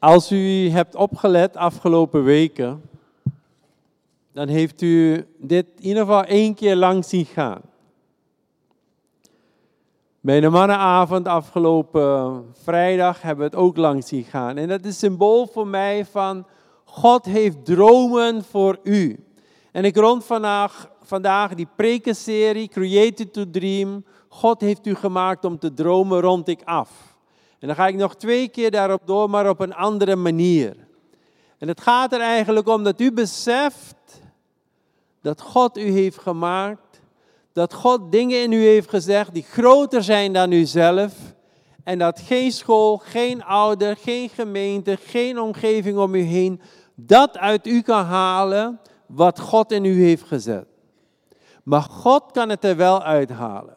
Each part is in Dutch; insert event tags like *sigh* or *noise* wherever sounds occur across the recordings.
Als u hebt opgelet afgelopen weken, dan heeft u dit in ieder geval één keer lang zien gaan. Bij de mannenavond afgelopen vrijdag hebben we het ook lang zien gaan. En dat is symbool voor mij van God heeft dromen voor u. En ik rond vandaag, vandaag die prekenserie Created to Dream. God heeft u gemaakt om te dromen rond ik af. En dan ga ik nog twee keer daarop door, maar op een andere manier. En het gaat er eigenlijk om dat u beseft dat God u heeft gemaakt, dat God dingen in u heeft gezegd die groter zijn dan u zelf. En dat geen school, geen ouder, geen gemeente, geen omgeving om u heen dat uit u kan halen wat God in u heeft gezet. Maar God kan het er wel uithalen.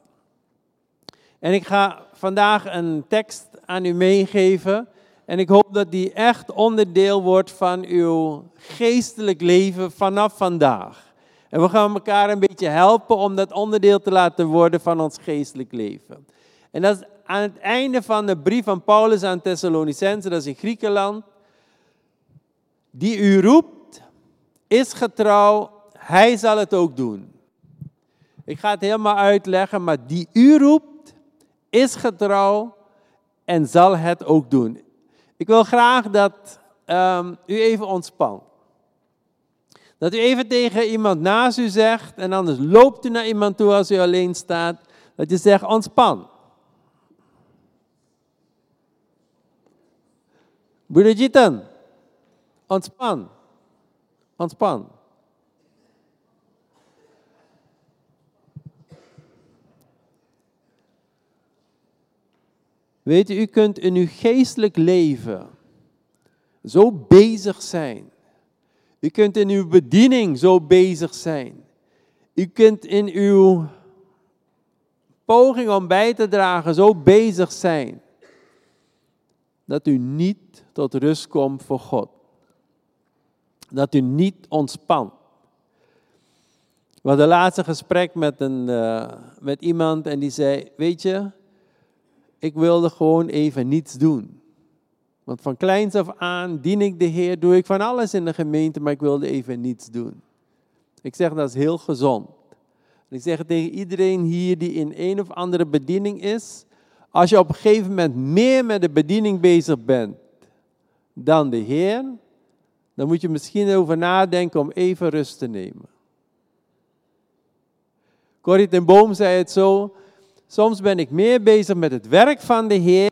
En ik ga vandaag een tekst aan u meegeven. En ik hoop dat die echt onderdeel wordt van uw geestelijk leven vanaf vandaag. En we gaan elkaar een beetje helpen om dat onderdeel te laten worden van ons geestelijk leven. En dat is aan het einde van de brief van Paulus aan Thessalonicense, dat is in Griekenland. Die u roept, is getrouw, hij zal het ook doen. Ik ga het helemaal uitleggen, maar die u roept, is getrouw en zal het ook doen. Ik wil graag dat um, u even ontspant. Dat u even tegen iemand naast u zegt en anders loopt u naar iemand toe als u alleen staat. Dat je zegt ontspan. Jitan, ontspan. Ontspan. Weet u, u kunt in uw geestelijk leven zo bezig zijn u kunt in uw bediening zo bezig zijn. U kunt in uw poging om bij te dragen zo bezig zijn. Dat u niet tot rust komt voor God. Dat u niet ontspant. We hadden laatste gesprek met, een, uh, met iemand en die zei, weet je, ik wilde gewoon even niets doen. Want van kleins af aan dien ik de Heer, doe ik van alles in de gemeente, maar ik wilde even niets doen. Ik zeg dat is heel gezond. ik zeg tegen iedereen hier die in een of andere bediening is. Als je op een gegeven moment meer met de bediening bezig bent dan de Heer, dan moet je misschien over nadenken om even rust te nemen. Corrie ten Boom zei het zo, soms ben ik meer bezig met het werk van de Heer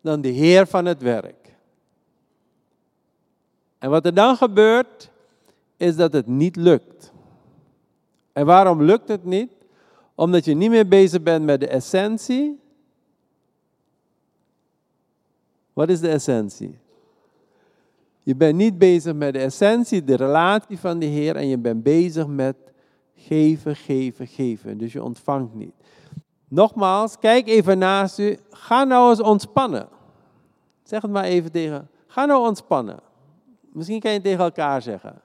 dan de Heer van het werk. En wat er dan gebeurt, is dat het niet lukt. En waarom lukt het niet? Omdat je niet meer bezig bent met de essentie. Wat is de essentie? Je bent niet bezig met de essentie, de relatie van de Heer, en je bent bezig met geven, geven, geven. Dus je ontvangt niet. Nogmaals, kijk even naast u. Ga nou eens ontspannen. Zeg het maar even tegen. Ga nou ontspannen. Misschien kan je het tegen elkaar zeggen.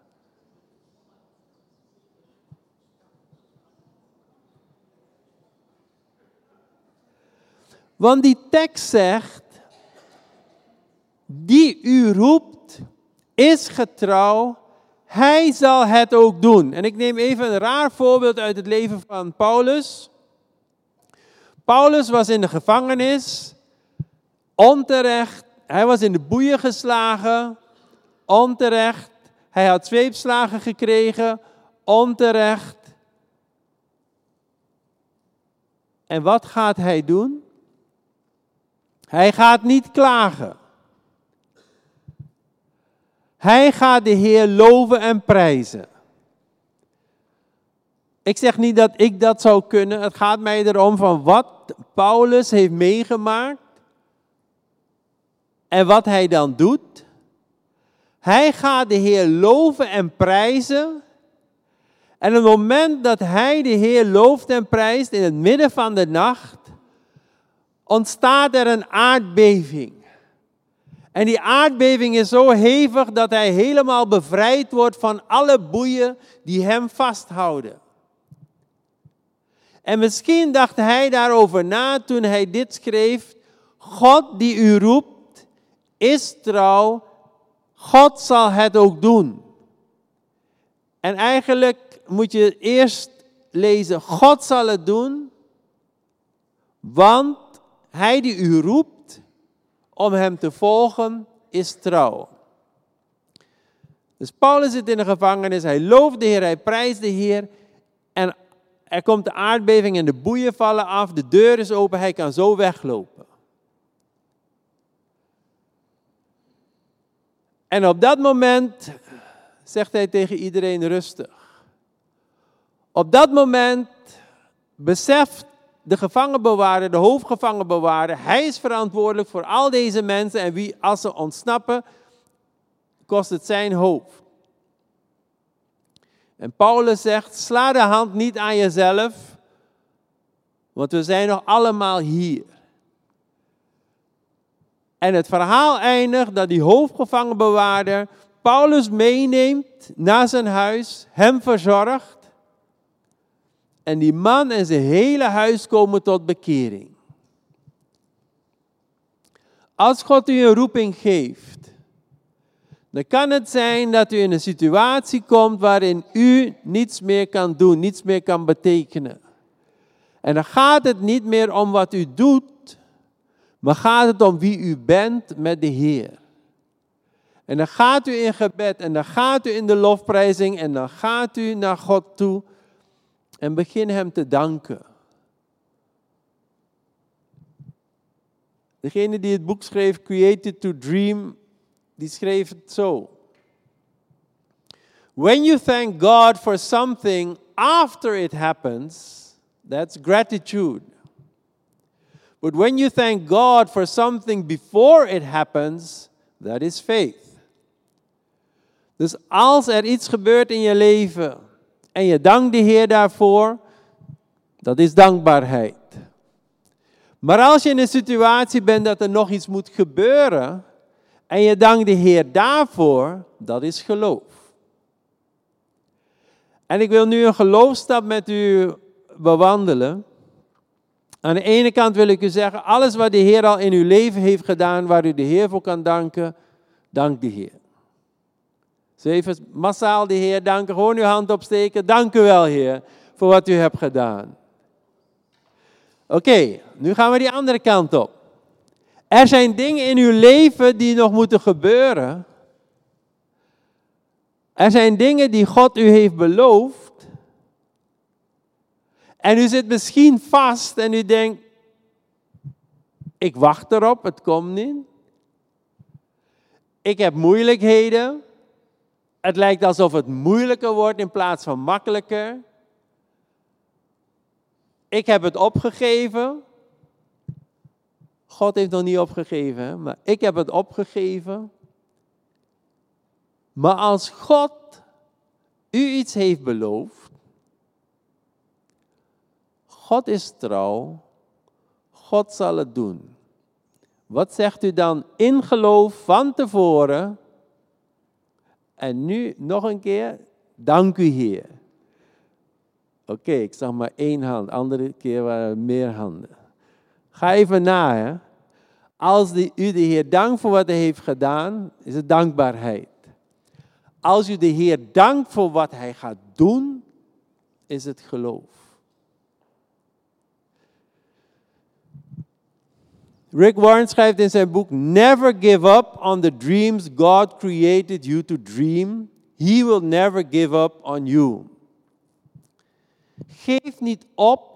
Want die tekst zegt, die u roept, is getrouw, hij zal het ook doen. En ik neem even een raar voorbeeld uit het leven van Paulus. Paulus was in de gevangenis, onterecht. Hij was in de boeien geslagen, onterecht. Hij had zweepslagen gekregen, onterecht. En wat gaat hij doen? Hij gaat niet klagen. Hij gaat de Heer loven en prijzen. Ik zeg niet dat ik dat zou kunnen. Het gaat mij erom van wat Paulus heeft meegemaakt. En wat hij dan doet. Hij gaat de Heer loven en prijzen. En op het moment dat hij de Heer looft en prijst in het midden van de nacht, ontstaat er een aardbeving. En die aardbeving is zo hevig dat hij helemaal bevrijd wordt van alle boeien die hem vasthouden. En misschien dacht hij daarover na toen hij dit schreef. God die u roept, is trouw, God zal het ook doen. En eigenlijk moet je eerst lezen, God zal het doen, want hij die u roept om hem te volgen, is trouw. Dus Paulus zit in de gevangenis, hij looft de Heer, hij prijst de Heer. Er komt de aardbeving en de boeien vallen af, de deur is open, hij kan zo weglopen. En op dat moment zegt hij tegen iedereen rustig. Op dat moment beseft de gevangenbewaarder, de hoofdgevangenbewaarder, hij is verantwoordelijk voor al deze mensen en wie als ze ontsnappen, kost het zijn hoofd. En Paulus zegt, sla de hand niet aan jezelf, want we zijn nog allemaal hier. En het verhaal eindigt dat die hoofdgevangenbewaarder Paulus meeneemt naar zijn huis, hem verzorgt. En die man en zijn hele huis komen tot bekering. Als God u een roeping geeft, dan kan het zijn dat u in een situatie komt waarin u niets meer kan doen, niets meer kan betekenen. En dan gaat het niet meer om wat u doet, maar gaat het om wie u bent met de Heer. En dan gaat u in gebed en dan gaat u in de lofprijzing en dan gaat u naar God toe en begin Hem te danken. Degene die het boek schreef, Created to Dream, die schreef het zo. When you thank God for something after it happens, that's gratitude. But when you thank God for something before it happens, that is faith. Dus als er iets gebeurt in je leven en je dankt de Heer daarvoor, dat is dankbaarheid. Maar als je in een situatie bent dat er nog iets moet gebeuren en je dankt de Heer daarvoor, dat is geloof. En ik wil nu een geloofstap met u bewandelen. Aan de ene kant wil ik u zeggen, alles wat de Heer al in uw leven heeft gedaan, waar u de Heer voor kan danken, dank de Heer. Zo even massaal de Heer danken, gewoon uw hand opsteken. Dank u wel, Heer, voor wat u hebt gedaan. Oké, nu gaan we die andere kant op. Er zijn dingen in uw leven die nog moeten gebeuren. Er zijn dingen die God u heeft beloofd. En u zit misschien vast en u denkt, ik wacht erop, het komt niet. Ik heb moeilijkheden. Het lijkt alsof het moeilijker wordt in plaats van makkelijker. Ik heb het opgegeven. God heeft nog niet opgegeven, maar ik heb het opgegeven. Maar als God u iets heeft beloofd, God is trouw, God zal het doen. Wat zegt u dan in geloof van tevoren? En nu nog een keer, dank u Heer. Oké, ik zag maar één hand, andere keer waren meer handen. Ga even na, hè. Als u de Heer dankt voor wat hij heeft gedaan, is het dankbaarheid. Als u de Heer dankt voor wat hij gaat doen, is het geloof. Rick Warren schrijft in zijn boek: Never give up on the dreams God created you to dream. He will never give up on you. Geef niet op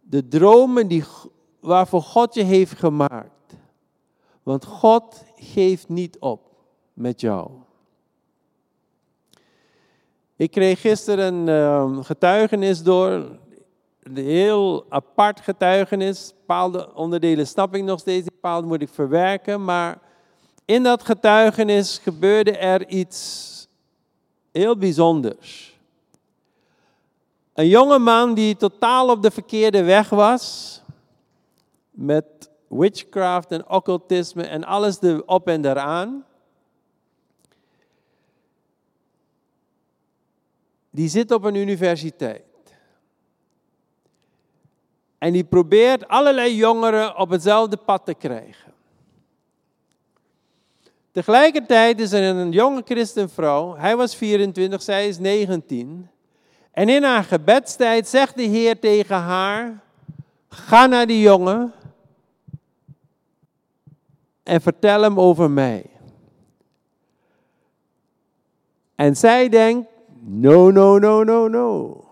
de dromen die, waarvoor God je heeft gemaakt. Want God geeft niet op met jou. Ik kreeg gisteren een uh, getuigenis door een heel apart getuigenis. Bepaalde onderdelen snap ik nog steeds, bepaalde moet ik verwerken. Maar in dat getuigenis gebeurde er iets heel bijzonders. Een jonge man die totaal op de verkeerde weg was. Met witchcraft en occultisme en alles erop en eraan. Die zit op een universiteit. En die probeert allerlei jongeren op hetzelfde pad te krijgen. Tegelijkertijd is er een jonge christenvrouw, hij was 24, zij is 19. En in haar gebedstijd zegt de Heer tegen haar, ga naar die jongen en vertel hem over mij. En zij denkt, no, no, no, no, no.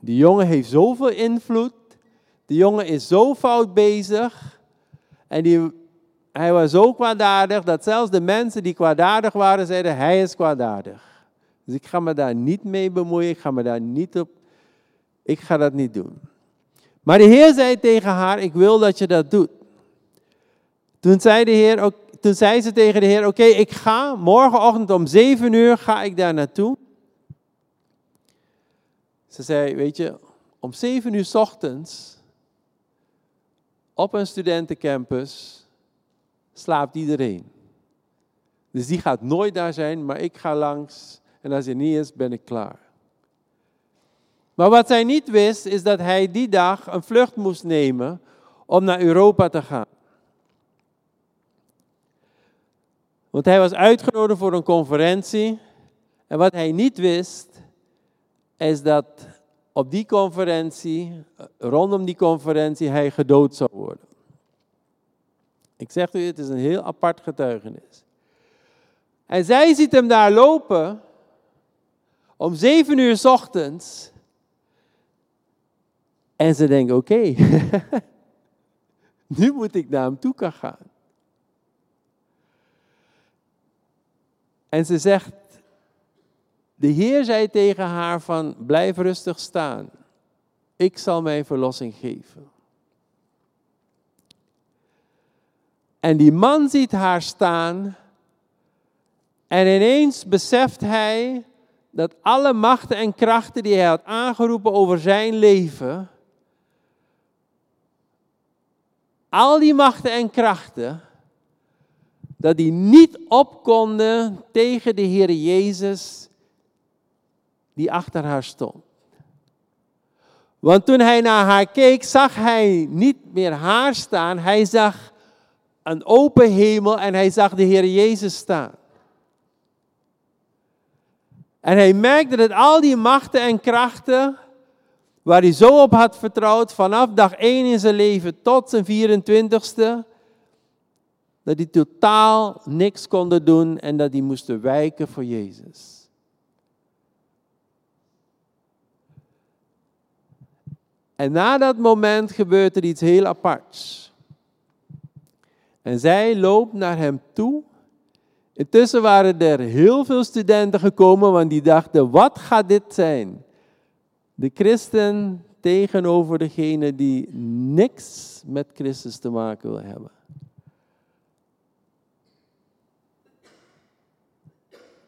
Die jongen heeft zoveel invloed. Die jongen is zo fout bezig. En die, hij was zo kwaadaardig dat zelfs de mensen die kwaadaardig waren zeiden, hij is kwaadaardig. Dus ik ga me daar niet mee bemoeien. Ik ga me daar niet op. Ik ga dat niet doen. Maar de Heer zei tegen haar, ik wil dat je dat doet. Toen zei, de Heer, toen zei ze tegen de Heer, oké, ik ga morgenochtend om zeven uur ga ik daar naartoe. Ze zei, weet je, om zeven uur s ochtends op een studentencampus slaapt iedereen. Dus die gaat nooit daar zijn, maar ik ga langs en als hij niet is, ben ik klaar. Maar wat zij niet wist, is dat hij die dag een vlucht moest nemen om naar Europa te gaan. Want hij was uitgenodigd voor een conferentie. En wat hij niet wist, is dat op die conferentie, rondom die conferentie, hij gedood zou worden. Ik zeg u, het is een heel apart getuigenis. En zij ziet hem daar lopen om zeven uur s ochtends. En ze denkt, oké, *laughs* nu moet ik naar hem toe gaan. En ze zegt, de Heer zei tegen haar van, blijf rustig staan. Ik zal mijn verlossing geven. En die man ziet haar staan. En ineens beseft hij dat alle machten en krachten die hij had aangeroepen over zijn leven, al die machten en krachten, dat die niet op konden tegen de Heer Jezus die achter haar stond. Want toen hij naar haar keek, zag hij niet meer haar staan, hij zag een open hemel en hij zag de Heer Jezus staan. En hij merkte dat al die machten en krachten, waar hij zo op had vertrouwd, vanaf dag 1 in zijn leven tot zijn 24ste, dat die totaal niks konden doen en dat die moesten wijken voor Jezus. En na dat moment gebeurt er iets heel aparts. En zij loopt naar hem toe. Intussen waren er heel veel studenten gekomen, want die dachten, wat gaat dit zijn? De christen tegenover degene die niks met Christus te maken wil hebben.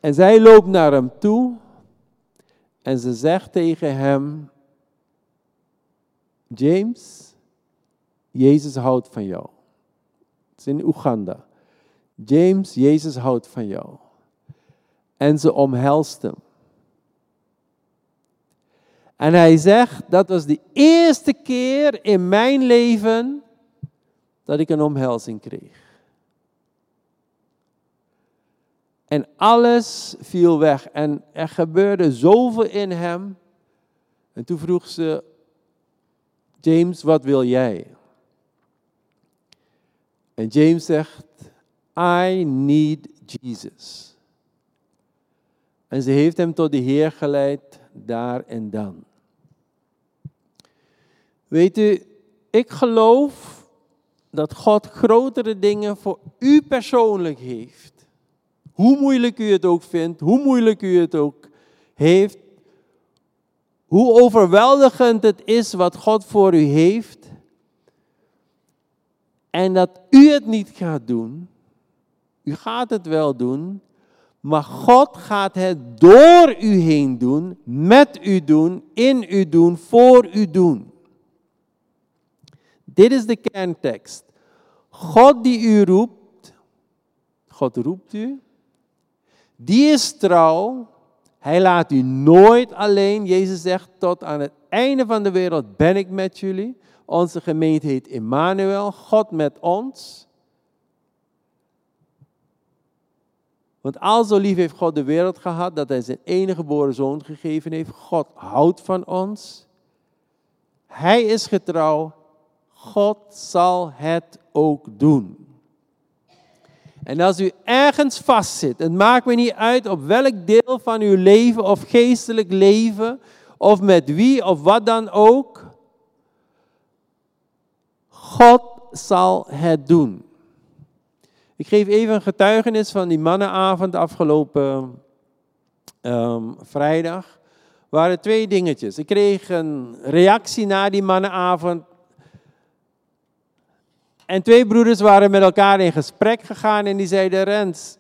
En zij loopt naar hem toe en ze zegt tegen hem, James, Jezus houdt van jou. Het is in Oeganda. James, Jezus houdt van jou. En ze omhelst hem. En hij zegt, dat was de eerste keer in mijn leven dat ik een omhelzing kreeg. En alles viel weg. En er gebeurde zoveel in hem. En toen vroeg ze, James, wat wil jij? En James zegt, I need Jesus. En ze heeft hem tot de Heer geleid, daar en dan. Weet u, ik geloof dat God grotere dingen voor u persoonlijk heeft hoe moeilijk u het ook vindt, hoe moeilijk u het ook heeft, hoe overweldigend het is wat God voor u heeft. En dat u het niet gaat doen. U gaat het wel doen, maar God gaat het door u heen doen, met u doen, in u doen, voor u doen. Dit is de kerntekst. God die u roept, God roept u, die is trouw. Hij laat u nooit alleen. Jezus zegt, tot aan het einde van de wereld ben ik met jullie. Onze gemeente heet Emmanuel, God met ons. Want al zo lief heeft God de wereld gehad dat hij zijn enige geboren zoon gegeven heeft. God houdt van ons. Hij is getrouw. God zal het ook doen. En als u ergens vastzit, het maakt me niet uit op welk deel van uw leven of geestelijk leven, of met wie of wat dan ook, God zal het doen. Ik geef even een getuigenis van die mannenavond afgelopen um, vrijdag. waren twee dingetjes. Ik kreeg een reactie na die mannenavond. En twee broeders waren met elkaar in gesprek gegaan en die zeiden: Rens,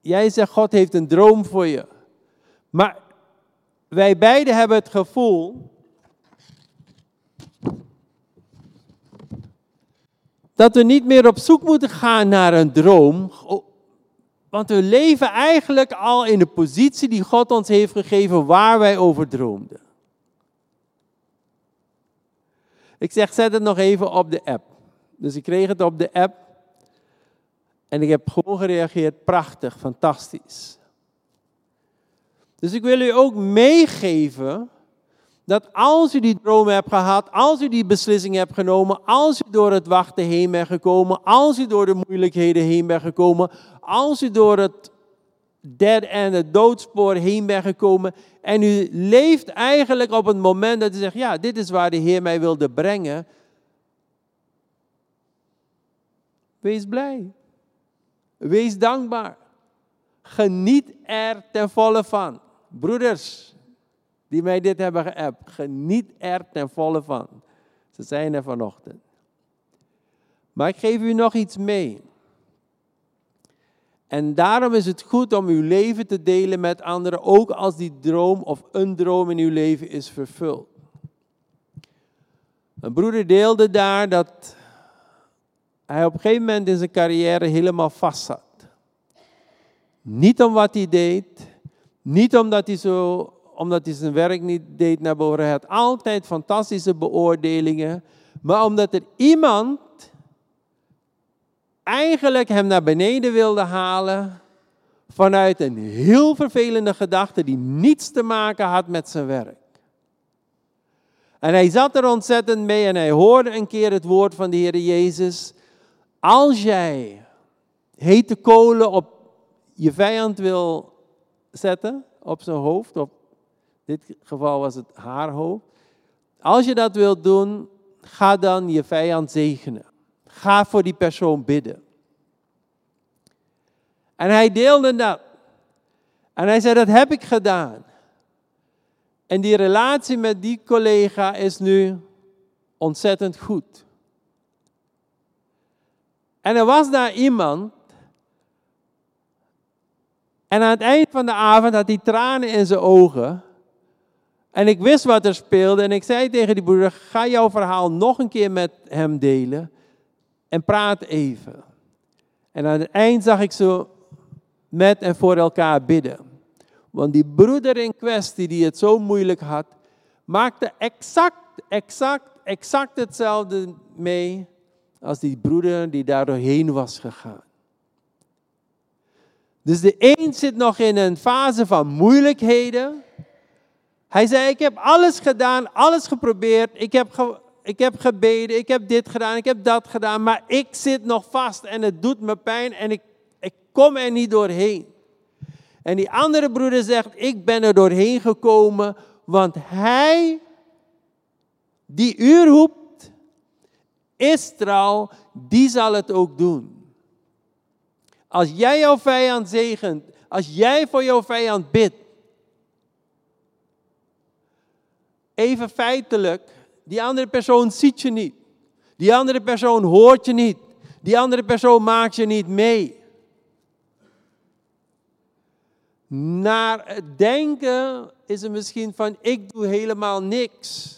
jij zegt God heeft een droom voor je. Maar wij beiden hebben het gevoel dat we niet meer op zoek moeten gaan naar een droom, want we leven eigenlijk al in de positie die God ons heeft gegeven waar wij over droomden. Ik zeg, zet het nog even op de app. Dus ik kreeg het op de app en ik heb gewoon gereageerd, prachtig, fantastisch. Dus ik wil u ook meegeven dat als u die droom hebt gehad, als u die beslissing hebt genomen, als u door het wachten heen bent gekomen, als u door de moeilijkheden heen bent gekomen, als u door het dead end, het doodspoor heen bent gekomen en u leeft eigenlijk op het moment dat u zegt, ja, dit is waar de Heer mij wilde brengen. Wees blij. Wees dankbaar. Geniet er ten volle van. Broeders, die mij dit hebben geappt. Geniet er ten volle van. Ze zijn er vanochtend. Maar ik geef u nog iets mee. En daarom is het goed om uw leven te delen met anderen, ook als die droom of een droom in uw leven is vervuld. Een broeder deelde daar dat hij op een gegeven moment in zijn carrière helemaal vast zat. Niet om wat hij deed, niet omdat hij zo omdat hij zijn werk niet deed naar behoren. Hij had altijd fantastische beoordelingen. Maar omdat er iemand eigenlijk hem naar beneden wilde halen vanuit een heel vervelende gedachte die niets te maken had met zijn werk. En hij zat er ontzettend mee en hij hoorde een keer het woord van de Heer Jezus. Als jij hete kolen op je vijand wil zetten, op zijn hoofd, op dit geval was het haar hoofd. Als je dat wilt doen, ga dan je vijand zegenen. Ga voor die persoon bidden. En hij deelde dat. En hij zei, dat heb ik gedaan. En die relatie met die collega is nu ontzettend goed. En er was daar iemand. En aan het eind van de avond had hij tranen in zijn ogen. En ik wist wat er speelde en ik zei tegen die broeder, ga jouw verhaal nog een keer met hem delen en praat even. En aan het eind zag ik ze met en voor elkaar bidden. Want die broeder in kwestie die het zo moeilijk had, maakte exact, exact, exact hetzelfde mee als die broeder die daar doorheen was gegaan. Dus de een zit nog in een fase van moeilijkheden. Hij zei, ik heb alles gedaan, alles geprobeerd. Ik heb, ik heb gebeden, ik heb dit gedaan, ik heb dat gedaan. Maar ik zit nog vast en het doet me pijn en ik, ik kom er niet doorheen. En die andere broeder zegt, ik ben er doorheen gekomen, want hij die u roept, is trouw, die zal het ook doen. Als jij jouw vijand zegent, als jij voor jouw vijand bidt, even feitelijk, die andere persoon ziet je niet. Die andere persoon hoort je niet. Die andere persoon maakt je niet mee. Naar het denken is het misschien van ik doe helemaal niks.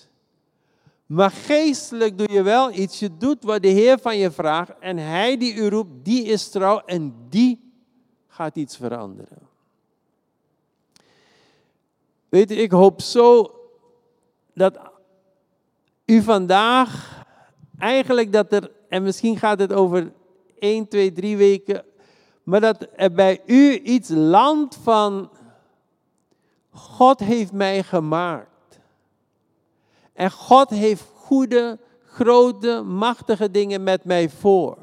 Maar geestelijk doe je wel iets. Je doet wat de Heer van je vraagt. En Hij die u roept, die is trouw en die gaat iets veranderen. Weet je, ik hoop zo dat u vandaag eigenlijk dat er, en misschien gaat het over 1, 2, 3 weken, Maar dat er bij u iets landt van, God heeft mij gemaakt. En God heeft goede, grote, machtige dingen met mij voor.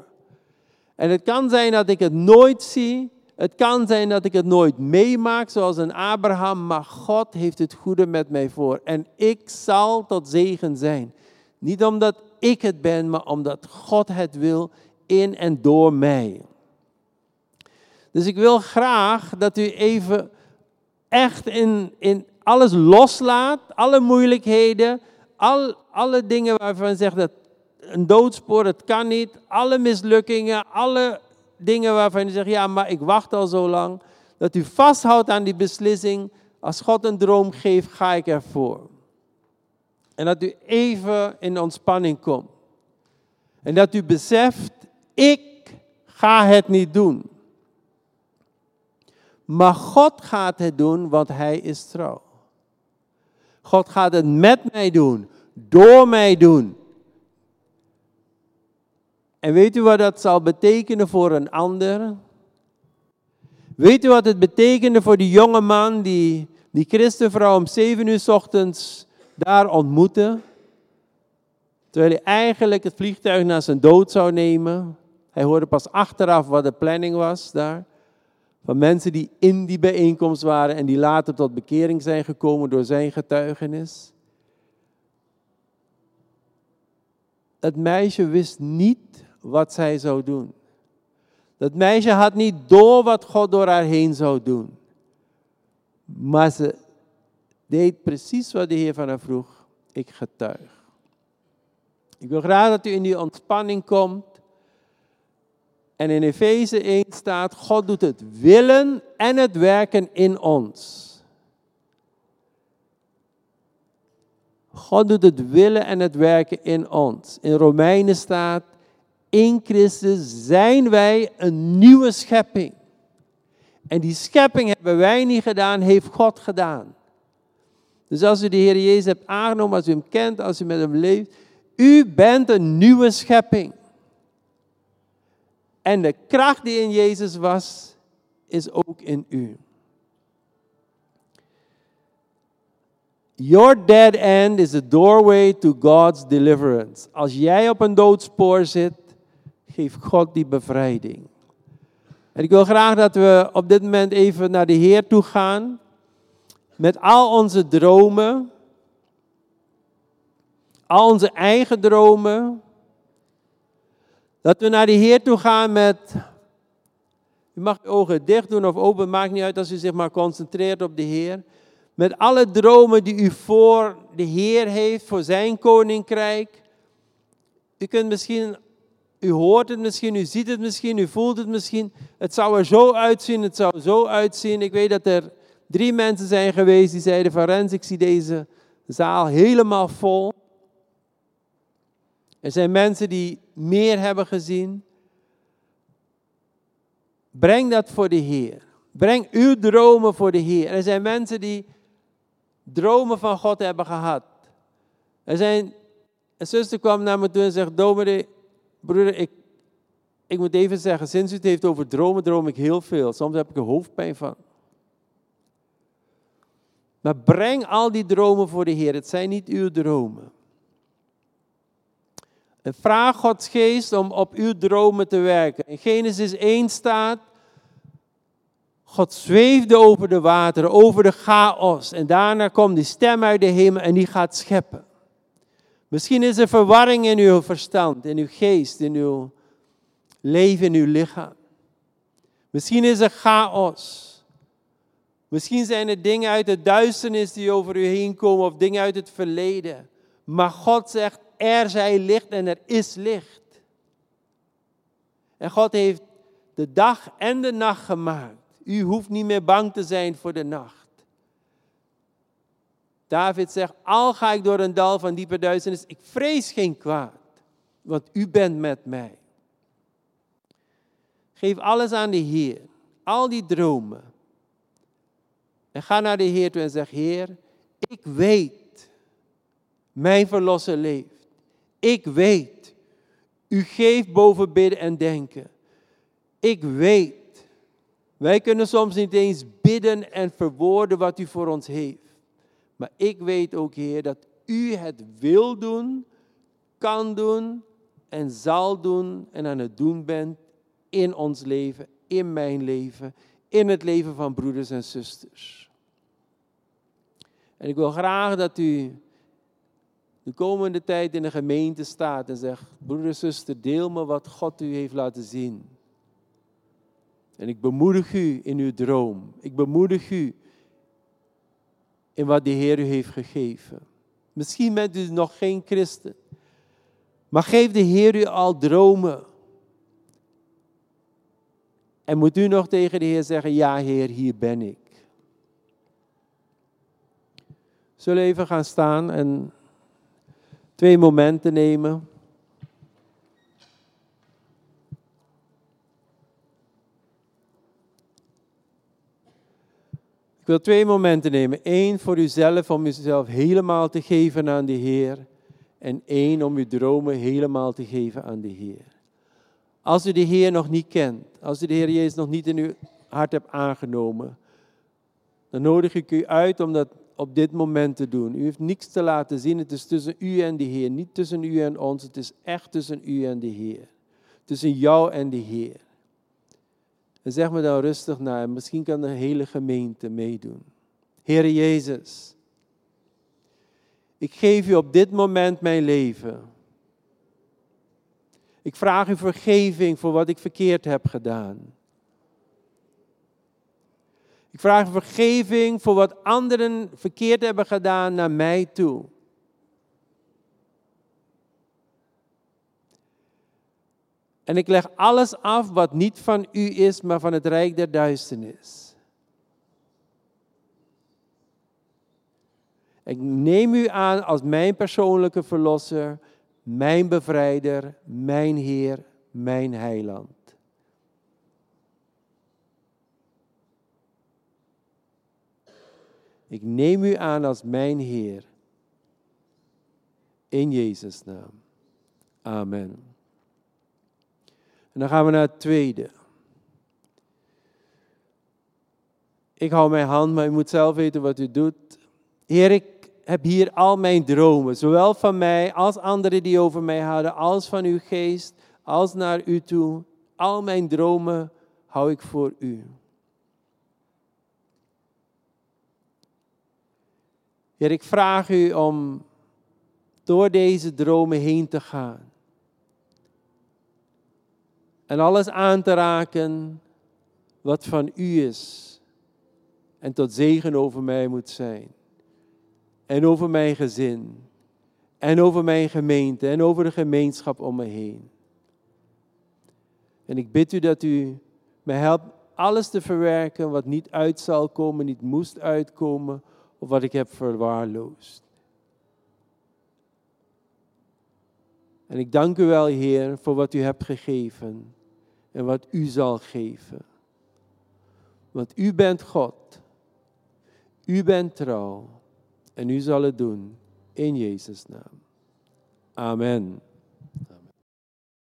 En het kan zijn dat ik het nooit zie. Het kan zijn dat ik het nooit meemaak, zoals een Abraham. Maar God heeft het goede met mij voor. En ik zal tot zegen zijn. Niet omdat ik het ben, maar omdat God het wil in en door mij. Dus ik wil graag dat u even echt in, in alles loslaat, alle moeilijkheden, al, alle dingen waarvan zegt dat een doodspoor, het kan niet, alle mislukkingen, alle dingen waarvan je zegt, ja, maar ik wacht al zo lang, dat u vasthoudt aan die beslissing, als God een droom geeft, ga ik ervoor. En dat u even in ontspanning komt. En dat u beseft, ik ga het niet doen. Maar God gaat het doen, want Hij is trouw. God gaat het met mij doen, door mij doen. En weet u wat dat zal betekenen voor een ander? Weet u wat het betekende voor die jonge man die die christenvrouw om zeven uur ochtends daar ontmoette? Terwijl hij eigenlijk het vliegtuig naar zijn dood zou nemen. Hij hoorde pas achteraf wat de planning was daar. Van mensen die in die bijeenkomst waren en die later tot bekering zijn gekomen door zijn getuigenis. Het meisje wist niet wat zij zou doen. Dat meisje had niet door wat God door haar heen zou doen. Maar ze deed precies wat de Heer van haar vroeg. Ik getuig. Ik wil graag dat u in die ontspanning komt. En in Efeze 1 staat, God doet het willen en het werken in ons. God doet het willen en het werken in ons. In Romeinen staat, in Christus zijn wij een nieuwe schepping. En die schepping hebben wij niet gedaan, heeft God gedaan. Dus als u de Heer Jezus hebt aangenomen, als u hem kent, als u met hem leeft, u bent een nieuwe schepping. En de kracht die in Jezus was, is ook in u. Your dead end is the doorway to God's deliverance. Als jij op een doodspoor zit, geeft God die bevrijding. En ik wil graag dat we op dit moment even naar de Heer toe gaan. Met al onze dromen. Al onze eigen dromen. Dat we naar de Heer toe gaan met. U mag uw ogen dicht doen of open, maakt niet uit als u zich maar concentreert op de Heer. Met alle dromen die u voor de Heer heeft, voor zijn koninkrijk. U kunt misschien u hoort het misschien, u ziet het misschien, u voelt het misschien. Het zou er zo uitzien, het zou zo uitzien. Ik weet dat er drie mensen zijn geweest die zeiden van Rens, ik zie deze zaal helemaal vol. Er zijn mensen die meer hebben gezien. Breng dat voor de Heer. Breng uw dromen voor de Heer. Er zijn mensen die dromen van God hebben gehad. Er zijn, een zuster kwam naar me toe en zegt, dominee, broeder, ik, ik moet even zeggen, sinds u het heeft over dromen, droom ik heel veel. Soms heb ik er hoofdpijn van. Maar breng al die dromen voor de Heer. Het zijn niet uw dromen. Vraag Gods geest om op uw dromen te werken. In Genesis 1 staat, God zweefde over de wateren, over de chaos. En daarna komt die stem uit de hemel en die gaat scheppen. Misschien is er verwarring in uw verstand, in uw geest, in uw leven, in uw lichaam. Misschien is er chaos. Misschien zijn er dingen uit de duisternis die over u heen komen of dingen uit het verleden. Maar God zegt, er zij licht en er is licht. En God heeft de dag en de nacht gemaakt. U hoeft niet meer bang te zijn voor de nacht. David zegt, al ga ik door een dal van diepe duisternis, ik vrees geen kwaad, want u bent met mij. Geef alles aan de Heer, al die dromen. En ga naar de Heer toe en zeg, Heer, ik weet, mijn verlosser leeft. Ik weet, u geeft boven bidden en denken. Ik weet, Wij kunnen soms niet eens bidden en verwoorden wat u voor ons heeft. Maar ik weet ook, Heer, dat u het wil doen, kan doen en zal doen en aan het doen bent in ons leven, in mijn leven, in het leven van broeders en zusters. En ik wil graag dat u de komende tijd in de gemeente staat en zegt, broeder zuster, deel me wat God u heeft laten zien. En ik bemoedig u in uw droom. Ik bemoedig u in wat de Heer u heeft gegeven. Misschien bent u nog geen christen. Maar geef de Heer u al dromen. En moet u nog tegen de Heer zeggen, ja Heer, hier ben ik. Zullen we even gaan staan en twee momenten nemen. Ik wil twee momenten nemen. Eén voor uzelf, om uzelf helemaal te geven aan de Heer. En één om uw dromen helemaal te geven aan de Heer. Als u de Heer nog niet kent, als u de Heer Jezus nog niet in uw hart hebt aangenomen, dan nodig ik u uit om dat op dit moment te doen. U heeft niets te laten zien. Het is tussen u en de Heer. Niet tussen u en ons. Het is echt tussen u en de Heer. Tussen jou en de Heer. En zeg me dan rustig naar. Misschien kan de hele gemeente meedoen. Heer Jezus. Ik geef u op dit moment mijn leven. Ik vraag u vergeving voor wat ik verkeerd heb gedaan. Ik vraag vergeving voor wat anderen verkeerd hebben gedaan naar mij toe. En ik leg alles af wat niet van u is, maar van het rijk der duisternis. Ik neem u aan als mijn persoonlijke verlosser, mijn bevrijder, mijn Heer, mijn heiland. Ik neem u aan als mijn Heer. In Jezus' naam. Amen. En dan gaan we naar het tweede. Ik hou mijn hand, maar u moet zelf weten wat u doet. Heer, ik heb hier al mijn dromen, zowel van mij als anderen die over mij houden, als van uw geest, als naar u toe. Al mijn dromen hou ik voor u. Heer, ik vraag u om door deze dromen heen te gaan. En alles aan te raken wat van u is. En tot zegen over mij moet zijn. En over mijn gezin. En over mijn gemeente. En over de gemeenschap om me heen. En ik bid u dat u mij helpt alles te verwerken wat niet uit zal komen, niet moest uitkomen of wat ik heb verwaarloosd. En ik dank u wel, Heer, voor wat u hebt gegeven en wat u zal geven. Want u bent God, u bent trouw en u zal het doen in Jezus' naam. Amen.